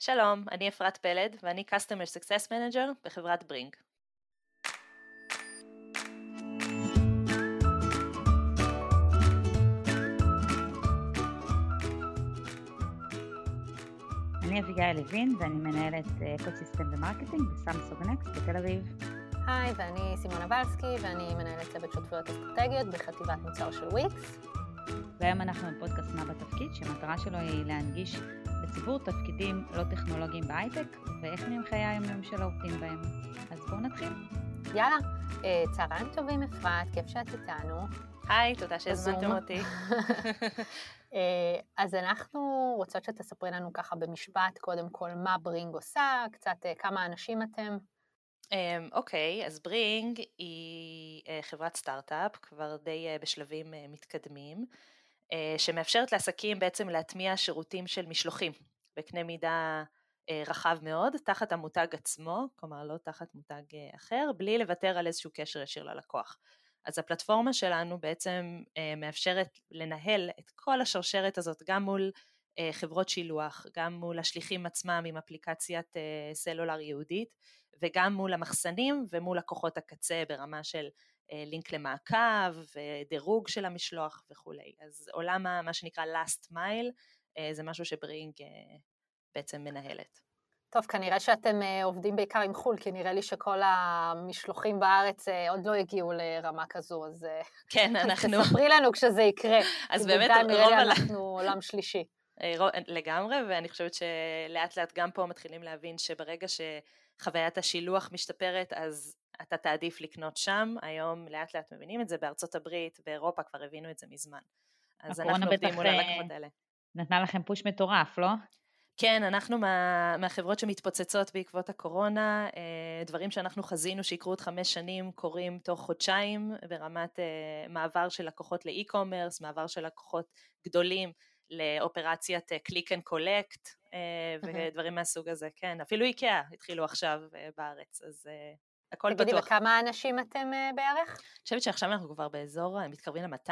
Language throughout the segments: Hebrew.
שלום, אני אפרת פלד ואני Customer Success Manager בחברת ברינג. אני אביגיל לוין ואני מנהלת ecosystem ו marketing בסמסונג נקסט בתל אביב. היי, ואני סימונה ולסקי ואני מנהלת צוות שותפויות אסטרטגיות בחטיבת מוצר של וויקס. והיום אנחנו בפודקאסט מה בתפקיד, שהמטרה שלו היא להנגיש לציבור תפקידים לא טכנולוגיים בהייטק, ואיך נראים חיי היום-יום של העובדים בהם. אז בואו נתחיל. יאללה, אה, צהריים טובים אפרת, כיף שאת איתנו. היי, תודה שהזמנתם אותי. אה, אז אנחנו רוצות שתספרי לנו ככה במשפט, קודם כל, מה ברינג עושה, קצת אה, כמה אנשים אתם. אמ, אוקיי, אז ברינג היא חברת סטארט-אפ, כבר די בשלבים מתקדמים. אה, שמאפשרת לעסקים בעצם להטמיע שירותים של משלוחים בקנה מידה אה, רחב מאוד, תחת המותג עצמו, כלומר לא תחת מותג אה, אחר, בלי לוותר על איזשהו קשר ישיר ללקוח. אז הפלטפורמה שלנו בעצם מאפשרת לנהל את כל השרשרת הזאת גם מול חברות שילוח, גם מול השליחים עצמם עם אפליקציית סלולר ייעודית וגם מול המחסנים ומול לקוחות הקצה ברמה של לינק למעקב, דירוג של המשלוח וכולי. אז עולם מה שנקרא last mile אה, זה משהו שברינג אה, בעצם מנהלת. טוב, כנראה שאתם עובדים בעיקר עם חו"ל, כי נראה לי שכל המשלוחים בארץ עוד לא הגיעו לרמה כזו, אז... כן, אנחנו... תספרי לנו כשזה יקרה. אז באמת רוב... נראה לי אנחנו עולם שלישי. לגמרי, ואני חושבת שלאט לאט גם פה מתחילים להבין שברגע שחוויית השילוח משתפרת, אז אתה תעדיף לקנות שם, היום לאט לאט מבינים את זה, בארצות הברית, באירופה כבר הבינו את זה מזמן. אז אנחנו עובדים מול הלקוחות אה, האלה. נתנה לכם push מטורף, לא? כן, אנחנו מה, מהחברות שמתפוצצות בעקבות הקורונה, אה, דברים שאנחנו חזינו שיקרו עוד חמש שנים קורים תוך חודשיים ברמת אה, מעבר של לקוחות ל e-commerce, מעבר של לקוחות גדולים לאופרציית click and collect ודברים מהסוג הזה, כן, אפילו איקאה התחילו עכשיו בארץ, אז הכל תגידי, בטוח. תגידי, וכמה אנשים אתם uh, בערך? אני חושבת שעכשיו אנחנו כבר באזור, אה, מתקרבים ל-200,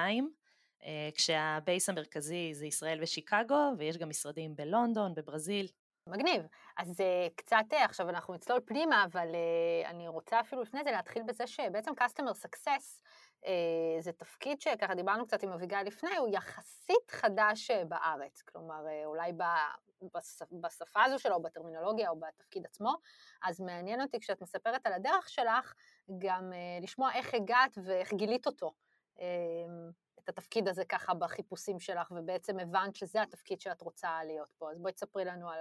uh, כשהבייס המרכזי זה ישראל ושיקגו, ויש גם משרדים בלונדון, בברזיל. מגניב. אז uh, קצת, uh, עכשיו אנחנו נצלול פנימה, אבל uh, אני רוצה אפילו לפני זה להתחיל בזה שבעצם Customer Success זה תפקיד שככה דיברנו קצת עם אביגיל לפני, הוא יחסית חדש uh, בארץ. כלומר, uh, אולי בשפה הזו שלו, בטרמינולוגיה, או בתפקיד עצמו. אז מעניין אותי כשאת מספרת על הדרך שלך, גם לשמוע איך הגעת ואיך גילית אותו. את התפקיד הזה ככה בחיפושים שלך, ובעצם הבנת שזה התפקיד שאת רוצה להיות פה. אז בואי תספרי לנו על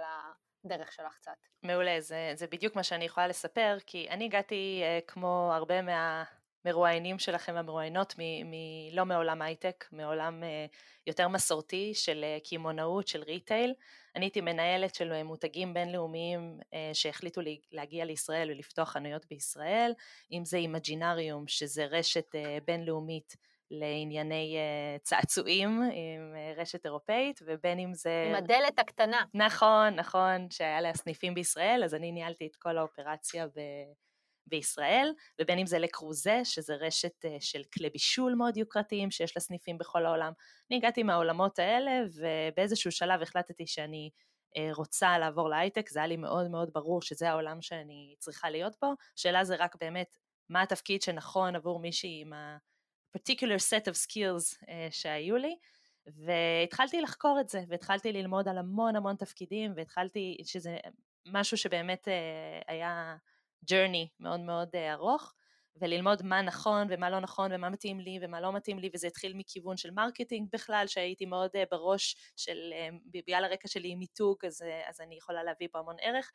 הדרך שלך קצת. מעולה, זה, זה בדיוק מה שאני יכולה לספר, כי אני הגעתי כמו הרבה מה... מרואיינים שלכם המרואיינות מלא מעולם הייטק, מעולם uh, יותר מסורתי של אה, קמעונאות, של retail. אני הייתי מנהלת של מותגים בינלאומיים שהחליטו לי, להגיע לישראל ולפתוח חנויות בישראל, אם זה אימג'ינריום, שזה רשת בינלאומית לענייני צעצועים עם רשת אירופאית, ובין אם זה... עם הדלת הקטנה. נכון, נכון, שהיה לה סניפים בישראל, אז אני ניהלתי את כל האופרציה ב... בישראל, ובין אם זה לקרוזה, שזה רשת אה, של כלי בישול מאוד יוקרתיים שיש לה סניפים בכל העולם. אני הגעתי מהעולמות האלה, ובאיזשהו שלב החלטתי שאני אה, רוצה לעבור להייטק, זה היה לי מאוד מאוד ברור שזה העולם שאני צריכה להיות בו. השאלה זה רק באמת, מה התפקיד שנכון עבור מישהי עם ה-particular set of skills אה, שהיו לי. והתחלתי לחקור את זה, והתחלתי ללמוד על המון המון תפקידים, והתחלתי, שזה משהו שבאמת היה journey מאוד מאוד uh, ארוך, וללמוד מה נכון ומה לא נכון ומה מתאים לי ומה לא מתאים לי, וזה התחיל מכיוון של marketing בכלל, שהייתי מאוד אה, בראש של, אה, בגלל הרקע שלי עם מיתוג, אז, אז אני יכולה להביא פה המון ערך,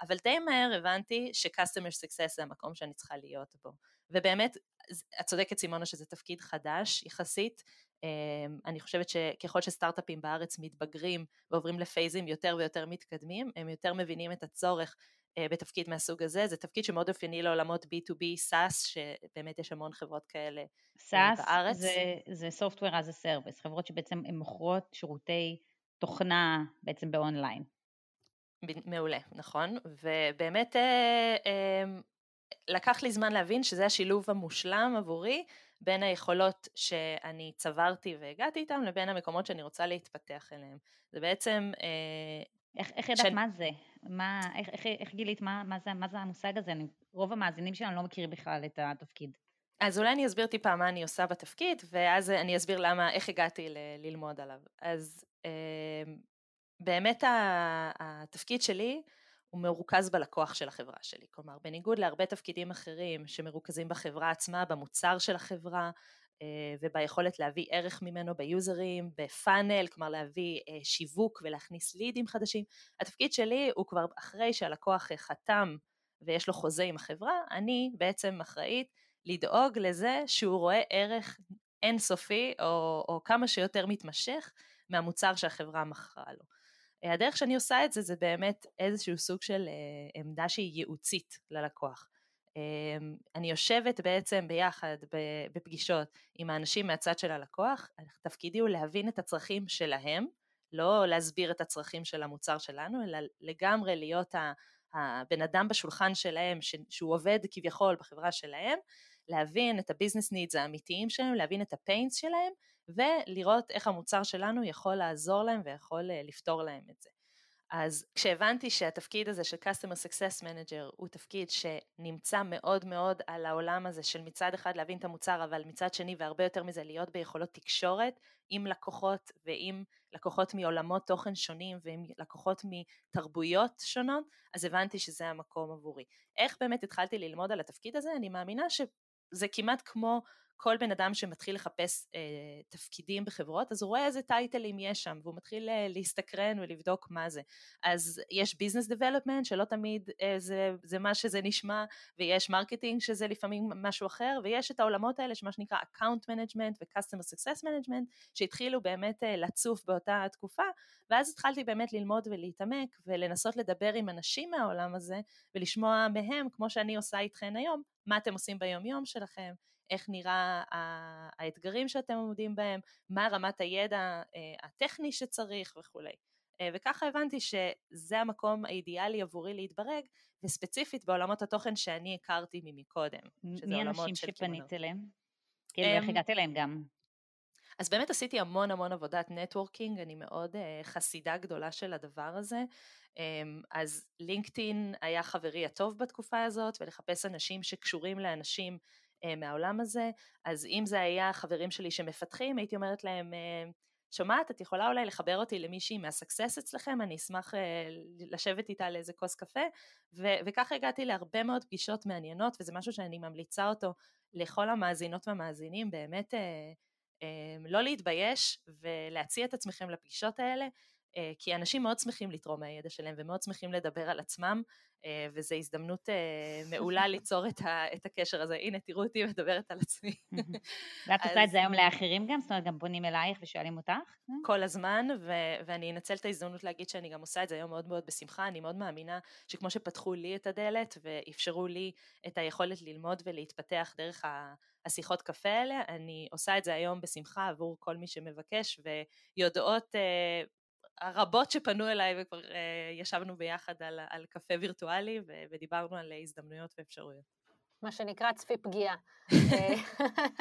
אבל די מהר הבנתי ש-customer success זה המקום שאני צריכה להיות בו. ובאמת, את צודקת סימונה שזה תפקיד חדש יחסית, אני חושבת שככל שסטארט-אפים בארץ מתבגרים ועוברים לפייזים יותר ויותר מתקדמים, הם יותר מבינים את הצורך אה, בתפקיד מהסוג הזה, זה תפקיד שמאוד אופייני לעולמות B2B, SaaS, שבאמת יש המון חברות כאלה SaaS בארץ. SaaS זה, זה Software as a Service, חברות שבעצם הן מוכרות שירותי תוכנה בעצם באונליין. מעולה, נכון, ובאמת אה, אה, לקח לי זמן להבין שזה השילוב המושלם עבורי בין היכולות שאני צברתי והגעתי איתם לבין המקומות שאני רוצה להתפתח אליהם. זה בעצם איך, איך ידעת שאני... מה זה? מה, איך, איך, איך גילית, מה, מה, זה, מה זה המושג הזה? אני, רוב המאזינים שלנו לא מכירים בכלל את התפקיד. אז אולי אני אסביר טיפה מה אני עושה בתפקיד, ואז אני אסביר למה, איך הגעתי ל- ללמוד עליו. אז אה, באמת התפקיד שלי הוא מרוכז בלקוח של החברה שלי. כלומר, בניגוד להרבה תפקידים אחרים שמרוכזים בחברה עצמה, במוצר של החברה, וביכולת להביא ערך ממנו ביוזרים, בפאנל, כלומר להביא אה, שיווק ולהכניס לידים חדשים. התפקיד שלי הוא כבר אחרי שהלקוח חתם ויש לו חוזה עם החברה, אני בעצם אחראית לדאוג לזה שהוא רואה ערך אינסופי או, או כמה שיותר מתמשך מהמוצר שהחברה מכרה לו. הדרך שאני עושה את זה זה באמת איזשהו סוג של אה, עמדה שהיא ייעוצית ללקוח. אמ, אני יושבת בעצם ביחד בפגישות עם האנשים מהצד של הלקוח, תפקידי הוא להבין את הצרכים שלהם, לא להסביר את הצרכים של המוצר שלנו, אלא לגמרי להיות הבן אדם בשולחן שלהם, שהוא עובד כביכול בחברה שלהם, להבין את ה business needs האמיתיים שלהם, להבין את ה pains שלהם, ולראות איך המוצר שלנו יכול לעזור להם ויכול אה, לפתור להם את זה. אז כשהבנתי שהתפקיד הזה של Customer Success Manager הוא תפקיד שנמצא מאוד מאוד על העולם הזה של מצד אחד להבין את המוצר אבל מצד שני והרבה יותר מזה להיות ביכולות תקשורת עם לקוחות ועם לקוחות מעולמות תוכן שונים ועם לקוחות מתרבויות שונות אז הבנתי שזה המקום עבורי. איך באמת התחלתי ללמוד על התפקיד הזה? אני מאמינה שזה כמעט כמו כל בן אדם שמתחיל לחפש אה, תפקידים בחברות, אז הוא רואה איזה טייטלים יש שם, והוא מתחיל אה, להסתקרן ולבדוק מה זה. אז יש business development, שלא תמיד אה, זה, זה מה שזה נשמע, ויש marketing שזה לפעמים משהו אחר, ויש את העולמות האלה שמה שנקרא account management ו-customer success management, שהתחילו באמת אה, לצוף באותה תקופה, ואז התחלתי באמת ללמוד ולהתעמק, ולנסות לדבר עם אנשים מהעולם הזה, ולשמוע מהם, כמו שאני עושה איתכן היום, מה אתם עושים ביום יום שלכם, איך נראה האתגרים שאתם עומדים בהם, מה רמת הידע אה, הטכני שצריך וכולי. אה, וככה הבנתי שזה המקום האידיאלי עבורי להתברג, וספציפית בעולמות התוכן שאני הכרתי ממקודם. מי האנשים שפנית אליהם? כאילו, איך אמ, הגעת אליהם גם? אז באמת עשיתי המון המון עבודת נטוורקינג, אני מאוד uh, חסידה גדולה של הדבר הזה. Um, אז לינקדאין היה חברי הטוב בתקופה הזאת, ולחפש אנשים שקשורים לאנשים אה, מהעולם הזה, אז אם זה היה חברים שלי שמפתחים, הייתי אומרת להם, אה, שומעת, את יכולה אולי לחבר אותי למישהי מהסקסס אצלכם, אני אשמח אה, לשבת איתה לאיזה כוס קפה, ו- וככה הגעתי להרבה מאוד פגישות מעניינות, וזה משהו שאני ממליצה אותו לכל המאזינות והמאזינים, באמת לא להתבייש ולהציע את עצמכם לפגישות האלה, אה, כי אנשים מאוד שמחים לתרום מהידע שלהם ומאוד שמחים לדבר על עצמם, אה, וזו הזדמנות אה, מעולה ליצור את הקשר הזה. הנה, תראו אותי מדברת על עצמי. ואת עושה את זה היום לאחרים גם? זאת אומרת, גם פונים אלייך ושואלים אותך? כל הזמן, ואני אנצל את ההזדמנות להגיד שאני גם עושה את זה היום מאוד מאוד בשמחה. אני מאוד מאמינה שכמו שפתחו לי את הדלת ואפשרו לי את היכולת ללמוד ולהתפתח דרך ה... השיחות קפה האלה, אני עושה את זה היום בשמחה עבור כל מי שמבקש ויודעות הרבות שפנו אליי וכבר uh, ישבנו ביחד על, על קפה וירטואלי ו, ודיברנו על הזדמנויות ואפשרויות. מה שנקרא צפי פגיעה.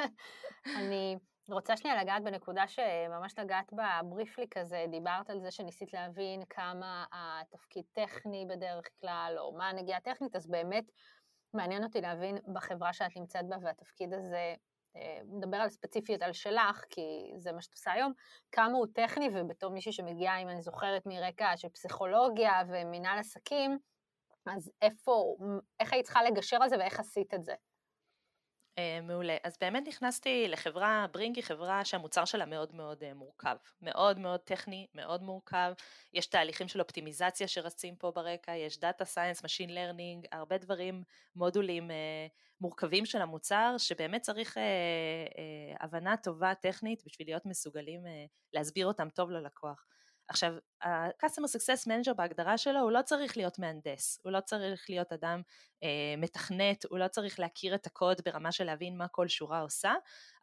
אני רוצה שנייה לגעת בנקודה שממש לגעת בה בריפלי כזה, דיברת על זה שניסית להבין כמה התפקיד טכני בדרך כלל, או מה הנגיעה הטכנית, אז באמת מעניין אותי להבין בחברה שאת נמצאת בה והתפקיד הזה נדבר על ספציפיות על שלך, כי זה מה שאת עושה היום, כמה הוא טכני, ובתור מישהי שמגיעה, אם אני זוכרת, מרקע של פסיכולוגיה ומנהל עסקים, אז איפה, איך היית צריכה לגשר על זה ואיך עשית את זה? אה, מעולה. אז באמת נכנסתי לחברה, ברינג היא חברה שהמוצר שלה מאוד מאוד אה, מורכב. מאוד מאוד טכני, מאוד מורכב. יש תהליכים של אופטימיזציה שרצים פה ברקע, יש data science, machine learning, הרבה דברים, מודולים אה, מורכבים של המוצר, שבאמת צריך הבנה טובה טכנית בשביל להיות מסוגלים להסביר אותם טוב ללקוח. עכשיו, ה-Customer Success Manager בהגדרה שלו הוא לא צריך להיות מהנדס, הוא לא צריך להיות אדם אה, מתכנת, הוא לא צריך להכיר את הקוד ברמה של להבין מה כל שורה עושה,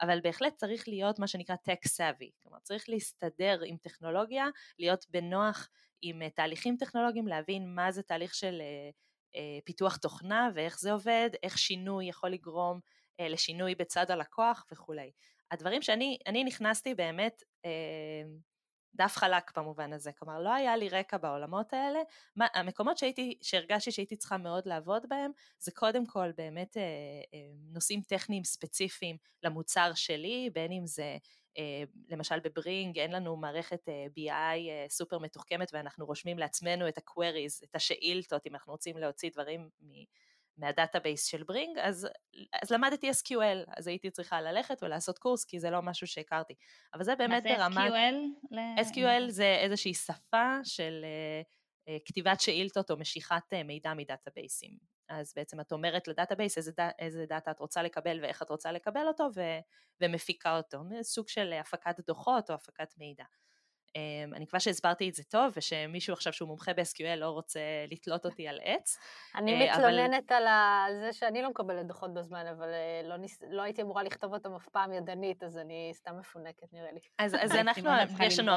אבל בהחלט צריך להיות מה שנקרא Tech Savvy, כלומר צריך להסתדר עם טכנולוגיה, להיות בנוח עם אה, תהליכים טכנולוגיים, להבין מה זה תהליך של אה, אה, פיתוח תוכנה ואיך זה עובד, איך שינוי יכול לגרום אה, לשינוי בצד הלקוח וכולי. הדברים שאני נכנסתי באמת אה, דף חלק במובן הזה, כלומר לא היה לי רקע בעולמות האלה, מה, המקומות שהייתי, שהרגשתי שהייתי צריכה מאוד לעבוד בהם, זה קודם כל באמת אה, אה, נושאים טכניים ספציפיים למוצר שלי, בין אם זה אה, למשל בברינג אין לנו מערכת אה, BI אה, סופר מתוחכמת ואנחנו רושמים לעצמנו את ה-queries, את השאילתות, אם אנחנו רוצים להוציא דברים מה database של ברינג, אז, אז למדתי SQL, אז הייתי צריכה ללכת ולעשות קורס, כי זה לא משהו שהכרתי. אבל זה באמת ברמת... מה זה SQL? SQL זה איזושהי שפה של כתיבת שאילתות או משיכת מידע מדאטאבייסים. אז בעצם את אומרת ל database איזה, ד... איזה data את רוצה לקבל ואיך את רוצה לקבל אותו ו... ומפיקה אותו, סוג של הפקת דוחות או הפקת מידע. אמ, אני מקווה שהסברתי את זה טוב, ושמישהו עכשיו שהוא מומחה ב-SQL לא רוצה לתלות אותי על עץ. אני אה, מתלוננת אבל... על זה שאני לא מקבלת דוחות בזמן, אבל אה, לא, ניס... לא הייתי אמורה לכתוב אותם אף פעם ידנית, אז אני סתם מפונקת נראה לי. אז, אז אנחנו, יש לנו,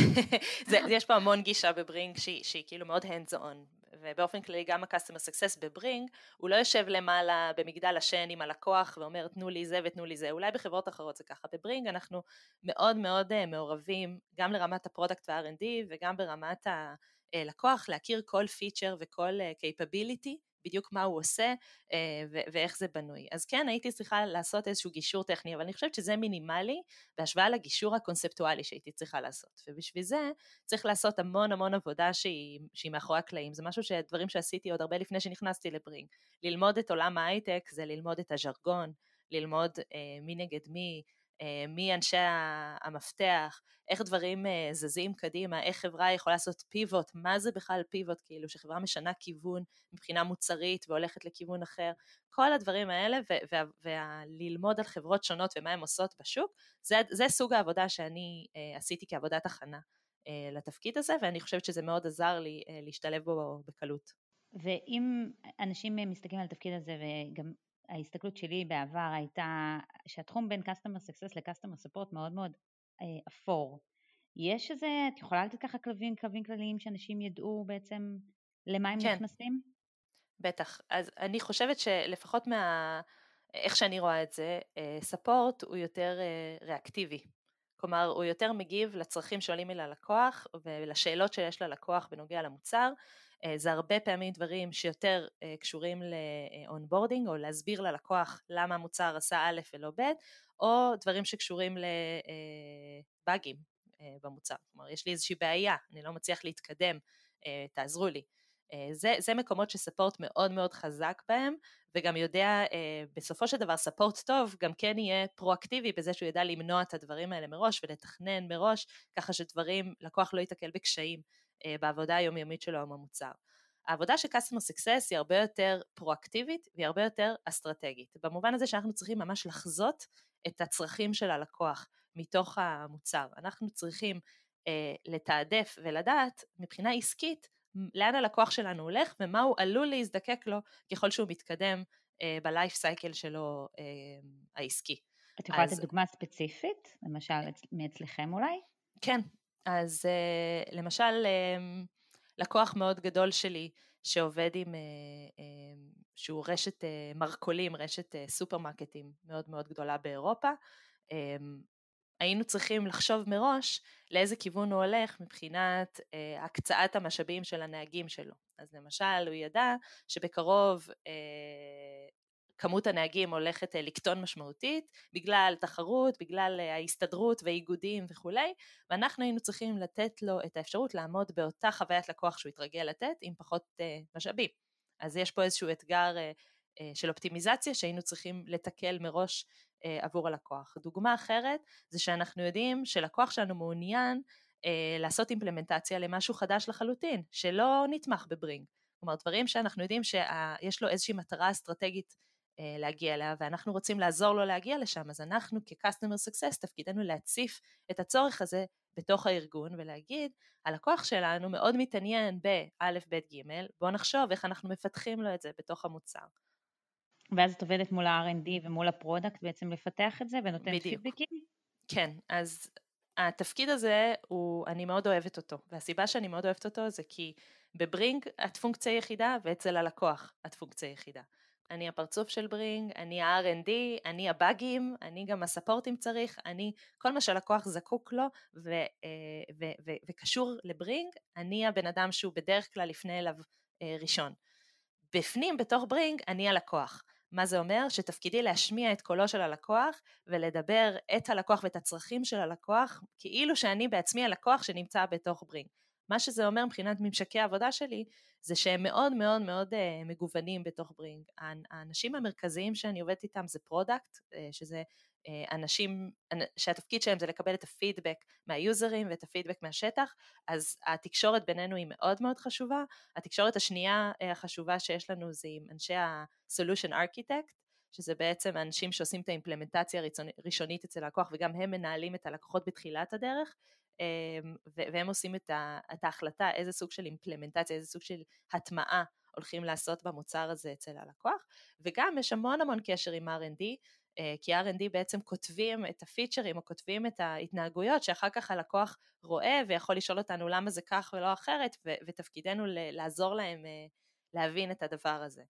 יש פה המון גישה בברינג שהיא, שהיא כאילו מאוד hands on, ובאופן כללי גם ה-customer success בברינג, הוא לא יושב למעלה במגדל השן עם הלקוח ואומר תנו לי זה ותנו לי זה, אולי בחברות אחרות זה ככה, בברינג אנחנו מאוד מאוד אה, מעורבים גם לרמת ה product וה-R&D וגם ברמת הלקוח להכיר כל פיצ'ר וכל אה, capability בדיוק מה הוא עושה אה, ואיך זה בנוי. אז כן, הייתי צריכה לעשות איזשהו גישור טכני, אבל אני חושבת שזה מינימלי בהשוואה לגישור הקונספטואלי שהייתי צריכה לעשות. ובשביל זה צריך לעשות המון המון עבודה שהיא, שהיא מאחורי הקלעים. זה משהו שדברים שעשיתי עוד הרבה לפני שנכנסתי לברינג. ללמוד את עולם ההייטק זה ללמוד את הז'רגון, ללמוד אה, מי נגד מי, מי אנשי המפתח, איך דברים אה, זזים קדימה, איך חברה יכולה לעשות פיבוט, מה זה בכלל פיבוט, כאילו שחברה משנה כיוון מבחינה מוצרית והולכת לכיוון אחר, כל הדברים האלה וללמוד על חברות שונות ומה הן עושות בשוק, זה, זה סוג העבודה שאני אה, עשיתי כעבודת הכנה לתפקיד הזה ואני חושבת שזה מאוד עזר לי להשתלב בו בקלות. ואם אנשים מסתכלים על התפקיד הזה וגם ההסתכלות שלי בעבר הייתה שהתחום בין customer success ל-customer support מאוד מאוד אה, אפור. יש איזה, את יכולה לתת ככה קווים, קווים כלליים שאנשים ידעו בעצם למה הם כן. נכנסים? בטח. אז אני חושבת שלפחות מה... איך שאני רואה את זה, ספורט אה, הוא יותר אה, ריאקטיבי. כלומר, הוא יותר מגיב לצרכים שעולים אל הלקוח ולשאלות שיש ללקוח בנוגע למוצר, אה, זה הרבה פעמים דברים שיותר אה, קשורים ל onboarding או להסביר ללקוח למה המוצר עשה א' ולא ב', או דברים שקשורים לבאגים אה, במוצר. כלומר, יש לי איזושהי בעיה, אני לא מצליח להתקדם, תעזרו לי. זה, זה מקומות ש support מאוד מאוד חזק בהם, וגם יודע, בסופו של דבר support טוב גם כן יהיה proactive בזה שהוא ידע למנוע את הדברים האלה מראש ולתכנן מראש, ככה שדברים, לקוח לא ייתקל בקשיים אה, בעבודה היומיומית שלו עם המוצר. העבודה של customer success היא הרבה יותר פרואקטיבית והיא הרבה יותר אסטרטגית, במובן הזה שאנחנו צריכים ממש לחזות את הצרכים של הלקוח מתוך המוצר. אנחנו צריכים אה, לתעדף ולדעת מבחינה עסקית לאן הלקוח שלנו הולך ומה הוא עלול להזדקק לו ככל שהוא מתקדם אה, בלייף סייקל שלו אה, העסקי. את יכולה לתת אז... דוגמה ספציפית, למשל מאצלכם אולי? כן, אז uh, למשל um, לקוח מאוד גדול שלי שעובד עם, um, שהוא רשת מרכולים, רשת סופרמרקטים מאוד מאוד גדולה באירופה, היינו צריכים לחשוב מראש לאיזה כיוון הוא הולך מבחינת uh, הקצאת המשאבים של הנהגים שלו. אז למשל הוא ידע שבקרוב uh, כמות הנהגים הולכת אה, לקטון משמעותית בגלל תחרות, בגלל אה, ההסתדרות ואיגודים וכולי, ואנחנו היינו צריכים לתת לו את האפשרות לעמוד באותה חוויית לקוח שהוא התרגל לתת עם פחות uh, משאבים. אז יש פה איזשהו אתגר של אופטימיזציה שהיינו צריכים לתקל מראש עבור הלקוח. דוגמה אחרת זה שאנחנו יודעים שלקוח שלנו מעוניין לעשות אימפלמנטציה למשהו חדש לחלוטין, שלא נתמך בברינג. כלומר דברים שאנחנו יודעים שיש לו איזושהי מטרה אסטרטגית אה, להגיע אליה ואנחנו רוצים לעזור לו להגיע לשם אז אנחנו כ-customer success תפקידנו להציף את הצורך הזה בתוך הארגון ולהגיד הלקוח שלנו מאוד מתעניין באלף בית גימל בוא נחשוב איך אנחנו מפתחים לו את זה בתוך המוצר. ואז את עובדת מול ה-R&D ומול ה product בעצם לפתח את זה ונותנת פידבקים? כן, אז התפקיד הזה הוא, אני מאוד אוהבת אותו והסיבה שאני מאוד אוהבת אותו זה כי בברינג את פונקציה יחידה ואצל הלקוח את פונקציה יחידה. אני הפרצוף של ברינג, אני ה-R&D, אני הבאגים, אני גם ה support אם צריך, אני, כל מה שלקוח זקוק לו ו, אה, ו, ו, וקשור לברינג, אני הבן אדם שהוא בדרך כלל יפנה אליו אה, ראשון. בפנים, בתוך ברינג, אני הלקוח. מה זה אומר? שתפקידי להשמיע את קולו של הלקוח ולדבר את הלקוח ואת הצרכים של הלקוח, כאילו שאני בעצמי הלקוח שנמצא בתוך ברינג. מה שזה אומר מבחינת ממשקי העבודה שלי, זה שהם מאוד מאוד מאוד אה, מגוונים בתוך ברינג. האנשים המרכזיים שאני עובדת איתם זה product, אה, שזה אה, אנשים שהתפקיד שלהם זה לקבל את הפידבק מה users ואת הפידבק מהשטח, אז התקשורת בינינו היא מאוד מאוד חשובה. התקשורת השנייה החשובה שיש לנו זה עם אנשי ה-solution architect, שזה בעצם האנשים שעושים את האימפלמנטציה הראשונית אצל הלקוח וגם הם מנהלים את הלקוחות בתחילת הדרך, והם עושים את, ההחלטה איזה סוג של אימפלמנטציה, איזה סוג של הטמעה הולכים לעשות במוצר הזה אצל הלקוח, וגם יש המון המון קשר עם R&D, אה, כי R&D בעצם כותבים את הפיצ'רים או כותבים את ההתנהגויות שאחר כך הלקוח רואה ויכול לשאול אותנו למה זה כך ולא אחרת, ותפקידנו לעזור להם אה, להבין את הדבר הזה.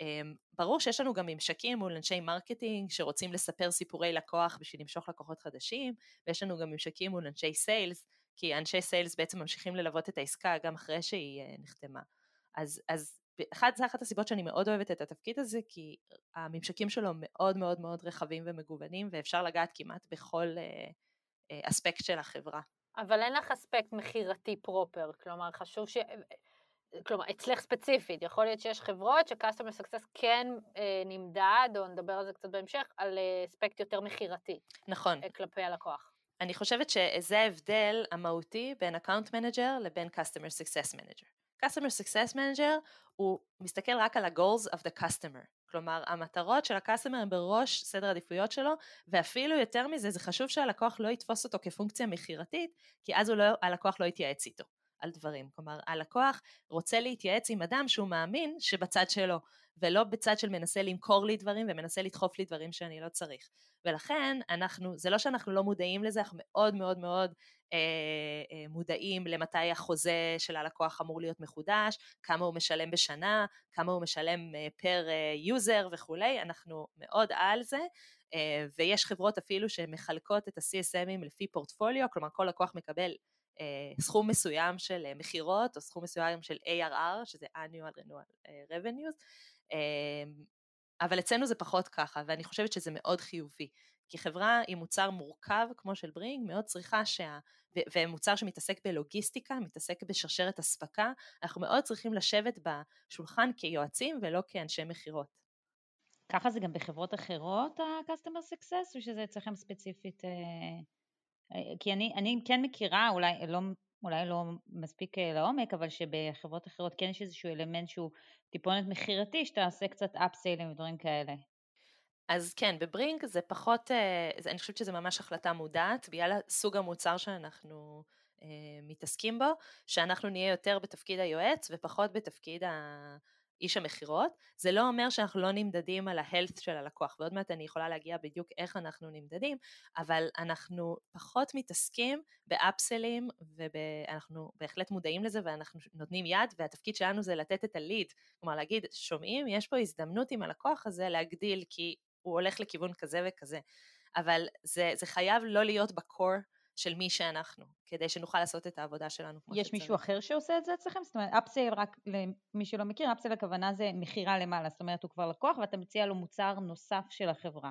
אמ, ברור שיש לנו גם ממשקים מול אנשי marketing שרוצים לספר סיפורי לקוח בשביל למשוך לקוחות חדשים, ויש לנו גם ממשקים מול אנשי סיילס, כי אנשי סיילס בעצם ממשיכים ללוות את העסקה גם אחרי שהיא אה, נחתמה. אז, אז אחת, זה אחת הסיבות שאני מאוד אוהבת את התפקיד הזה, כי הממשקים שלו מאוד מאוד מאוד רחבים ומגוונים, ואפשר לגעת כמעט בכל אה, אה, אספקט של החברה. אבל אין לך אספקט מכירתי פרופר, כלומר חשוב ש... כלומר, אצלך ספציפית, יכול להיות שיש חברות ש-customer success כן אה, נמדד, או נדבר על זה קצת בהמשך, על אה, אספקט יותר מכירתי. נכון. אה, כלפי הלקוח. אני חושבת שזה ההבדל המהותי בין account manager לבין customer success manager. customer success manager הוא מסתכל רק על ה-goals of the customer, כלומר המטרות של ה-customer הן בראש סדר העדיפויות שלו, ואפילו יותר מזה זה חשוב שהלקוח לא יתפוס אותו כפונקציה מכירתית, כי אז לא, הלקוח לא יתייעץ איתו. על דברים. כלומר, הלקוח רוצה להתייעץ עם אדם שהוא מאמין שבצד שלו, ולא בצד של מנסה למכור לי דברים ומנסה לדחוף לי דברים שאני לא צריך. ולכן אנחנו, זה לא שאנחנו לא מודעים לזה, אנחנו מאוד מאוד מאוד אה, אה, מודעים למתי החוזה של הלקוח אמור להיות מחודש, כמה הוא משלם בשנה, כמה הוא משלם אה, פר אה, user וכולי, אנחנו מאוד על זה. אה, ויש חברות אפילו שמחלקות את ה-CSMים לפי פורטפוליו, כלומר כל לקוח מקבל סכום מסוים של אה, מכירות או סכום מסוים של ARR, שזה annual renewal אה, revenues, אמ, אבל אצלנו זה פחות ככה, ואני חושבת שזה מאוד חיובי. כי חברה עם מוצר מורכב כמו של ברינג מאוד צריכה שה... ומוצר שמתעסק בלוגיסטיקה, מתעסק בשרשרת אספקה, אנחנו מאוד צריכים לשבת בשולחן כיועצים ולא כאנשי מכירות. ככה זה גם בחברות אחרות ה-customer success, או שזה אצלכם ספציפית כי אני, אני כן מכירה, אולי לא, אולי לא מספיק אה, לעומק, אבל שבחברות אחרות כן יש איזשהו אלמנט שהוא טיפונת מכירתי, שאתה עושה קצת אפסיילים ודברים כאלה. אז כן, בברינג זה פחות, אה, אני חושבת שזה ממש החלטה מודעת, בגלל סוג המוצר שאנחנו אה, מתעסקים בו, שאנחנו נהיה יותר בתפקיד היועץ ופחות בתפקיד ה... איש המכירות, זה לא אומר שאנחנו לא נמדדים על ההלת של הלקוח, ועוד מעט אני יכולה להגיע בדיוק איך אנחנו נמדדים, אבל אנחנו פחות מתעסקים באפסלים, ואנחנו בהחלט מודעים לזה ואנחנו נותנים יד, והתפקיד שלנו זה לתת את הליד, כלומר להגיד, שומעים, יש פה הזדמנות עם הלקוח הזה להגדיל, כי הוא הולך לכיוון כזה וכזה, אבל זה, זה חייב לא להיות ב core של מי שאנחנו, כדי שנוכל לעשות את העבודה שלנו כמו שצריך. יש מישהו אחר שעושה את זה אצלכם? זאת אומרת, upsale, רק למי שלא מכיר, upsale הכוונה זה מכירה למעלה, זאת אומרת, הוא כבר לקוח ואתה מציע לו מוצר נוסף של החברה.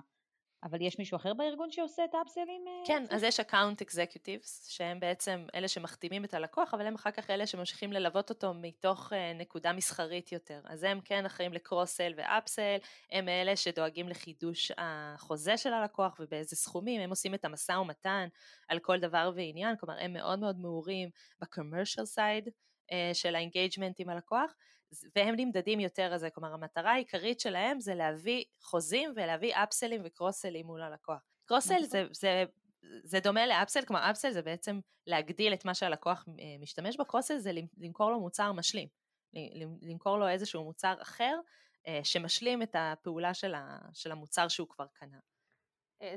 אבל יש מישהו אחר בארגון שעושה את האפסלים? אה, כן, אז יש account executives, שהם בעצם אלה שמחתימים את הלקוח, אבל הם אחר כך אלה שממשיכים ללוות אותו מתוך אה, נקודה מסחרית יותר. אז הם כן אחראים ל cross-sell ו upsell, הם אלה שדואגים לחידוש החוזה של הלקוח ובאיזה סכומים, הם עושים את המשא ומתן על כל דבר ועניין, כלומר הם מאוד מאוד מעורים ב-commercial side אה, של ה engagement עם הלקוח, והם נמדדים יותר על זה, כלומר המטרה העיקרית שלהם זה להביא חוזים ולהביא אפסלים וקרוס-סלים מול הלקוח. cross-sell נכון. זה, זה, זה דומה ל upsell, כלומר upsell זה בעצם להגדיל את מה שהלקוח אה, משתמש בו, cross-sell זה למכור לו מוצר משלים, למכור לו איזשהו מוצר אחר אה, שמשלים את הפעולה של המוצר שהוא כבר קנה.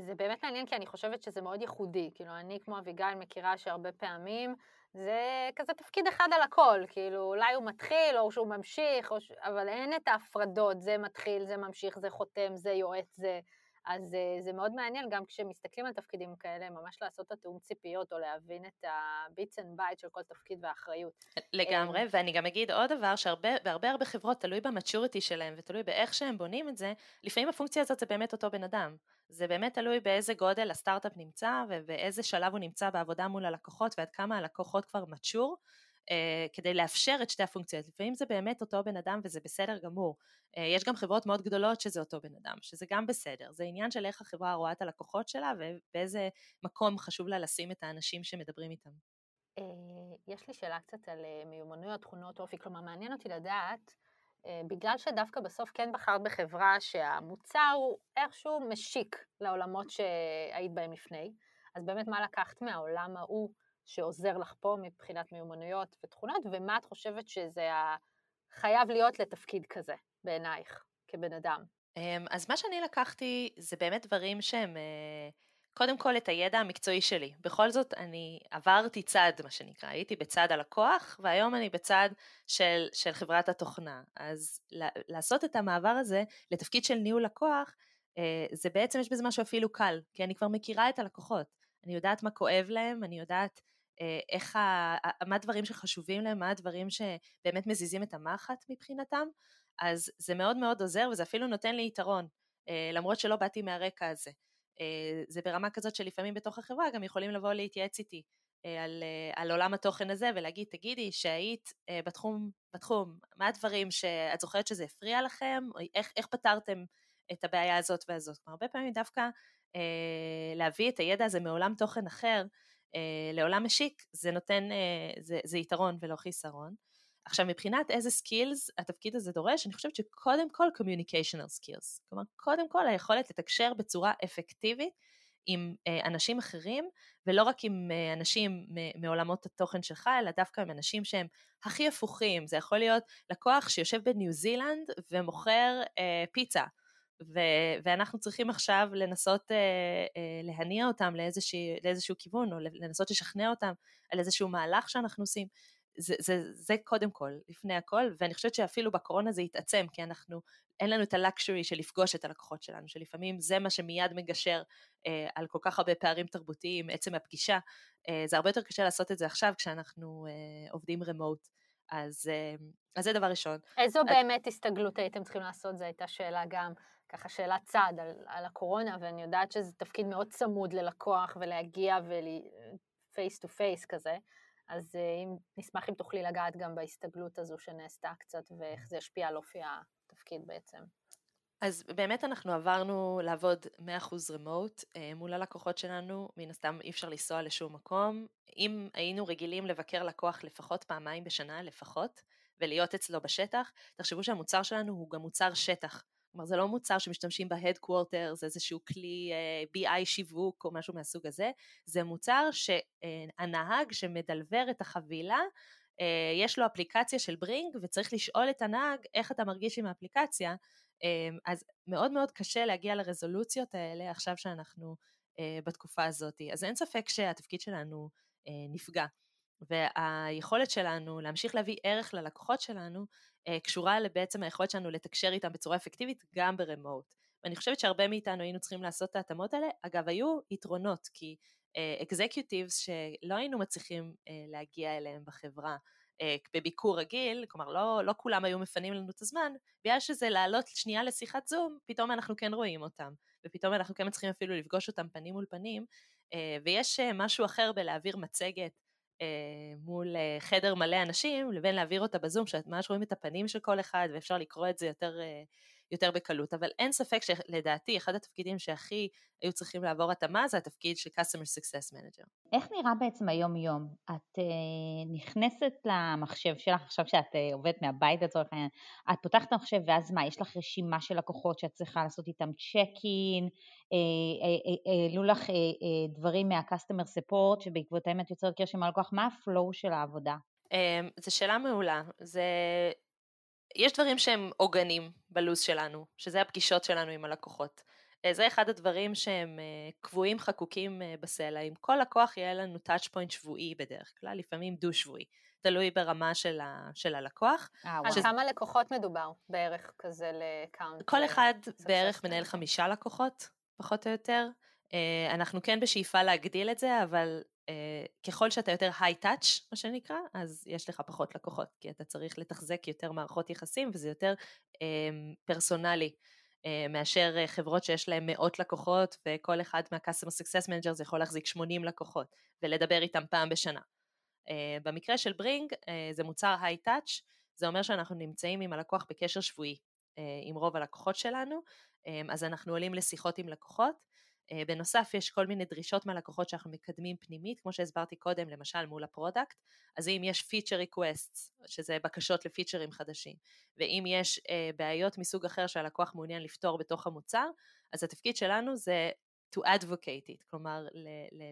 זה באמת מעניין כי אני חושבת שזה מאוד ייחודי, כאילו אני כמו אביגיל מכירה שהרבה פעמים זה כזה תפקיד אחד על הכל, כאילו אולי הוא מתחיל או שהוא ממשיך, או ש... אבל אין את ההפרדות, זה מתחיל, זה ממשיך, זה חותם, זה יועץ, זה... אז uh, זה מאוד מעניין, גם כשמסתכלים על תפקידים כאלה, ממש לעשות את התיאום ציפיות, או להבין את ה-bits and bytes של כל תפקיד והאחריות. לגמרי, um, ואני גם אגיד עוד דבר, שהרבה הרבה חברות, תלוי במצ'וריטי שלהם, ותלוי באיך שהם בונים את זה, לפעמים הפונקציה הזאת זה באמת אותו בן אדם. זה באמת תלוי באיזה גודל הסטארט-אפ נמצא, ובאיזה שלב הוא נמצא בעבודה מול הלקוחות, ועד כמה הלקוחות כבר מצ'ור. אה, כדי לאפשר את שתי הפונקציות. לפעמים זה באמת אותו בן אדם וזה בסדר גמור. אה, יש גם חברות מאוד גדולות שזה אותו בן אדם, שזה גם בסדר. זה עניין של איך החברה רואה את הלקוחות שלה ובאיזה מקום חשוב לה לשים את האנשים שמדברים איתם. אה, יש לי שאלה קצת על מיומנויות, תכונות אופי, כלומר מעניין אותי לדעת, בגלל שדווקא בסוף כן בחרת בחברה שהמוצר הוא איכשהו משיק לעולמות שהיית בהם לפני, אז באמת מה לקחת מהעולם ההוא שעוזר לך פה מבחינת מיומנויות ותכונות, ומה את חושבת שזה חייב להיות לתפקיד כזה, בעינייך, כבן אדם? אמ, אז מה שאני לקחתי זה באמת דברים שהם, אה, קודם כל את הידע המקצועי שלי. בכל זאת אני עברתי צד, מה שנקרא, הייתי בצד הלקוח, והיום אני בצד של, של חברת התוכנה. אז לעשות את המעבר הזה לתפקיד של ניהול לקוח, אה, זה בעצם, יש בזה משהו אפילו קל, כי אני כבר מכירה את הלקוחות. אני יודעת מה כואב להם, אני יודעת איך, ה, מה הדברים שחשובים להם, מה הדברים שבאמת מזיזים את המחט מבחינתם, אז זה מאוד מאוד עוזר וזה אפילו נותן לי יתרון, אה, למרות שלא באתי מהרקע הזה. אה, זה ברמה כזאת שלפעמים בתוך החברה גם יכולים לבוא להתייעץ איתי על, על עולם התוכן הזה ולהגיד, תגידי שהיית בתחום, בתחום, מה הדברים שאת זוכרת שזה הפריע לכם, או איך, איך פתרתם את הבעיה הזאת והזאת. כלומר, הרבה פעמים דווקא להביא את הידע הזה מעולם תוכן אחר, אה, לעולם משיק זה נותן, אה, זה, זה יתרון ולא חיסרון. עכשיו מבחינת איזה skills התפקיד הזה דורש, אני חושבת שקודם כל communicational skills, כלומר קודם כל היכולת לתקשר בצורה אפקטיבית עם אה, אנשים אחרים ולא רק עם אה, אנשים מעולמות התוכן שלך אלא דווקא עם אנשים שהם הכי הפוכים, זה יכול להיות לקוח שיושב בניו זילנד ומוכר אה, פיצה ו- ואנחנו צריכים עכשיו לנסות אה, אה, להניע אותם לאיזשה, לאיזשהו כיוון, או לנסות לשכנע אותם על איזשהו מהלך שאנחנו עושים. זה, זה, זה קודם כל, לפני הכל, ואני חושבת שאפילו בקורונה זה התעצם, כי אנחנו, אין לנו את הלקשורי של לפגוש את הלקוחות שלנו, שלפעמים זה מה שמיד מגשר אה, על כל כך הרבה פערים תרבותיים, עצם הפגישה, אה, זה הרבה יותר קשה לעשות את זה עכשיו כשאנחנו אה, עובדים רמוט. אז, אה, אז זה דבר ראשון. איזו את... באמת הסתגלות הייתם צריכים לעשות? זו הייתה שאלה גם ככה שאלת צד על, על הקורונה, ואני יודעת שזה תפקיד מאוד צמוד ללקוח ולהגיע ו face to face כזה, אז אה, אם, נשמח אם תוכלי לגעת גם בהסתגלות הזו שנעשתה קצת, ואיך זה השפיע על אופי התפקיד בעצם. אז באמת אנחנו עברנו לעבוד 100% remote אה, מול הלקוחות שלנו, מן הסתם אי אפשר לנסוע לשום מקום. אם היינו רגילים לבקר לקוח לפחות פעמיים בשנה לפחות, ולהיות אצלו בשטח, תחשבו שהמוצר שלנו הוא גם מוצר שטח. כלומר זה לא מוצר שמשתמשים ב headquarter, זה איזשהו כלי אה, אה, BI שיווק או משהו מהסוג הזה, זה מוצר שהנהג שמדלבר את החבילה, uh, יש לו אפליקציה של ברינג וצריך לשאול את הנהג איך אתה מרגיש עם האפליקציה, uh, אז מאוד מאוד קשה להגיע לרזולוציות האלה עכשיו שאנחנו uh, בתקופה הזאת, אז אין ספק שהתפקיד שלנו uh, נפגע. והיכולת שלנו להמשיך להביא ערך ללקוחות שלנו אה, קשורה בעצם היכולת שלנו לתקשר איתם בצורה אפקטיבית גם ברמוט. ואני חושבת שהרבה מאיתנו היינו צריכים לעשות את ההתאמות האלה. אגב, היו יתרונות, כי אקזקיוטיבס uh, שלא היינו מצליחים uh, להגיע אליהם בחברה בביקור רגיל, כלומר לא, לא כולם היו מפנים לנו את הזמן, בגלל שזה לעלות שנייה לשיחת זום, פתאום אנחנו כן רואים אותם, ופתאום אנחנו כן מצליחים אפילו לפגוש אותם פנים מול פנים, ויש משהו אחר בלהעביר מצגת אה, מול אה, חדר מלא אנשים, לבין להעביר אותה בזום, שאת ממש רואים את הפנים של כל אחד ואפשר לקרוא את זה יותר, אה, יותר בקלות. אבל אין ספק שלדעתי אחד התפקידים שהכי היו צריכים לעבור התאמה זה התפקיד של Customer Success Manager. איך נראה בעצם היום-יום? את uh, נכנסת למחשב שלך עכשיו שאת uh, עובדת מהבית לצורך העניין, את פותחת את המחשב ואז מה, יש לך רשימה של לקוחות שאת צריכה לעשות איתם צ'ק אין, העלו uh, uh, uh, לך uh, uh, דברים מה-Customer Support שבעקבותיהם את יוצרת קשר עם הלקוח, מה הפלואו של העבודה? Um, זו שאלה מעולה. זה יש דברים שהם עוגנים בלו"ז שלנו, שזה הפגישות שלנו עם הלקוחות. זה אחד הדברים שהם קבועים חקוקים בסלע. עם כל לקוח יהיה לנו touch point שבועי בדרך כלל, לפעמים דו-שבועי. תלוי ברמה של, ה, של הלקוח. על שזה... כמה לקוחות מדובר בערך כזה לקאונט? כל אחד בערך מנהל חמישה לקוחות, פחות או יותר. אנחנו כן בשאיפה להגדיל את זה, אבל ככל שאתה יותר היי-טאץ', מה שנקרא, אז יש לך פחות לקוחות, כי אתה צריך לתחזק יותר מערכות יחסים וזה יותר אמ, פרסונלי. אה, מאשר אה, חברות שיש להן מאות לקוחות וכל אחד מה-Customer Success Managers יכול להחזיק 80 לקוחות ולדבר איתם פעם בשנה. במקרה של ברינג זה מוצר high-touch, זה אומר שאנחנו נמצאים עם הלקוח בקשר שבועי עם רוב הלקוחות שלנו, אז אנחנו עולים לשיחות עם לקוחות, אה, בנוסף יש כל מיני דרישות מהלקוחות שאנחנו מקדמים פנימית, כמו שהסברתי קודם, למשל מול ה product, אז אם יש feature request, שזה בקשות לפיצ'רים חדשים, ואם יש אה, בעיות מסוג אחר שהלקוח מעוניין לפתור בתוך המוצר, אז התפקיד שלנו זה to advocate it, כלומר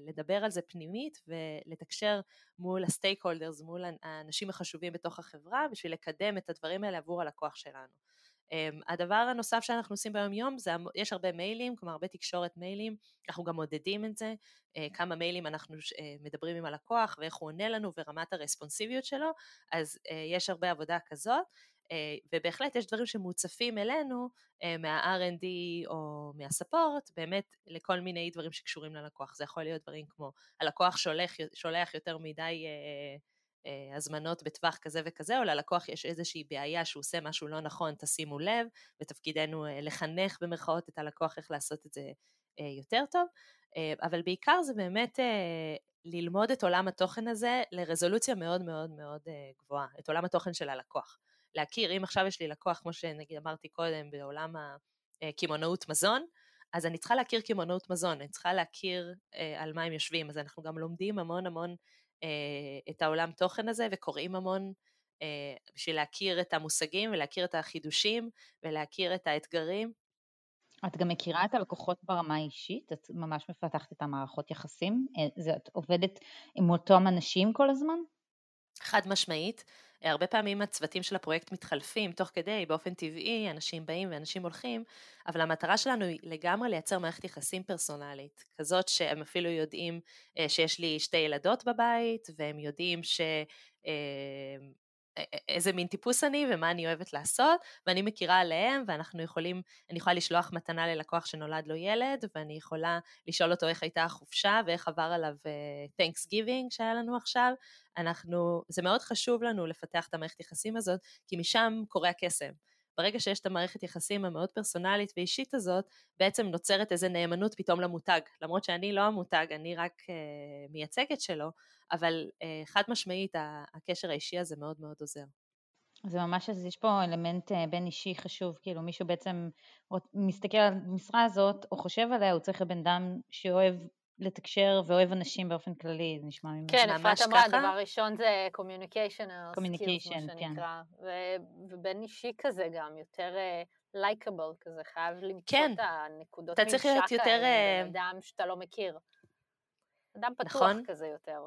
לדבר על זה פנימית ולתקשר מול ה stakeholders, מול האנשים החשובים בתוך החברה, בשביל לקדם את הדברים האלה עבור הלקוח שלנו. אמ, הדבר הנוסף שאנחנו עושים ביום יום זה, יש הרבה מיילים, כלומר הרבה תקשורת מיילים, אנחנו גם מודדים את זה, אה, כמה מיילים אנחנו אה, מדברים עם הלקוח ואיך הוא עונה לנו ורמת הרספונסיביות שלו, אז אה, יש הרבה עבודה כזאת, ובהחלט יש דברים שמוצפים אלינו מה-R&D או מהספורט, באמת לכל מיני דברים שקשורים ללקוח, זה יכול להיות דברים כמו הלקוח שולח, שולח יותר מדי הזמנות בטווח כזה וכזה, או ללקוח יש איזושהי בעיה שהוא עושה משהו לא נכון, תשימו לב, ותפקידנו אה, לחנך במרכאות את הלקוח איך לעשות את זה אה, יותר טוב, אבל בעיקר זה באמת ללמוד את עולם התוכן הזה לרזולוציה מאוד מאוד מאוד גבוהה, את עולם התוכן של הלקוח. להכיר, אם עכשיו יש לי לקוח, כמו שנגיד אמרתי קודם, בעולם הקמעונאות מזון, אז אני צריכה להכיר קמעונאות מזון, אני צריכה להכיר על מה הם יושבים, אז אנחנו גם לומדים המון המון אה, את העולם תוכן הזה וקוראים המון אה, בשביל להכיר את המושגים ולהכיר את החידושים ולהכיר את האתגרים. את גם מכירה את הלקוחות ברמה האישית? את ממש מפתחת את המערכות יחסים? אה, את עובדת עם אותם אנשים כל הזמן? חד משמעית. הרבה פעמים הצוותים של הפרויקט מתחלפים תוך כדי, באופן טבעי, אנשים באים ואנשים הולכים, אבל המטרה שלנו היא לגמרי לייצר מערכת יחסים פרסונלית, כזאת שהם אפילו יודעים אה, שיש לי שתי ילדות בבית, והם יודעים ש... איזה מין טיפוס אני ומה אני אוהבת לעשות, ואני מכירה עליהם, ואנחנו יכולים, אני יכולה לשלוח מתנה ללקוח שנולד לו ילד, ואני יכולה לשאול אותו איך הייתה החופשה ואיך עבר עליו uh, Thanksgiving שהיה לנו עכשיו. אנחנו, זה מאוד חשוב לנו לפתח את המערכת יחסים הזאת, כי משם קורה הקסם. ברגע שיש את המערכת יחסים המאוד פרסונלית ואישית הזאת, בעצם נוצרת איזה נאמנות פתאום למותג. למרות שאני לא המותג, אני רק uh, מייצגת שלו, אבל uh, חד משמעית הקשר האישי הזה מאוד מאוד עוזר. זה ממש, אז יש פה אלמנט uh, בין אישי חשוב, כאילו מישהו בעצם מסתכל על המשרה הזאת, או חושב עליה, הוא צריך לבן אדם שאוהב לתקשר ואוהב אנשים באופן כללי, זה נשמע ממש כן, אפרת אמרה, דבר ראשון זה communication, communication, כן. שנקרא, ובין אישי כזה גם, יותר לייקable uh, כזה, חייב למצוא כן. את הנקודות ממשק האלה, בן אדם שאתה לא מכיר. אדם פתוח נכון. כזה יותר.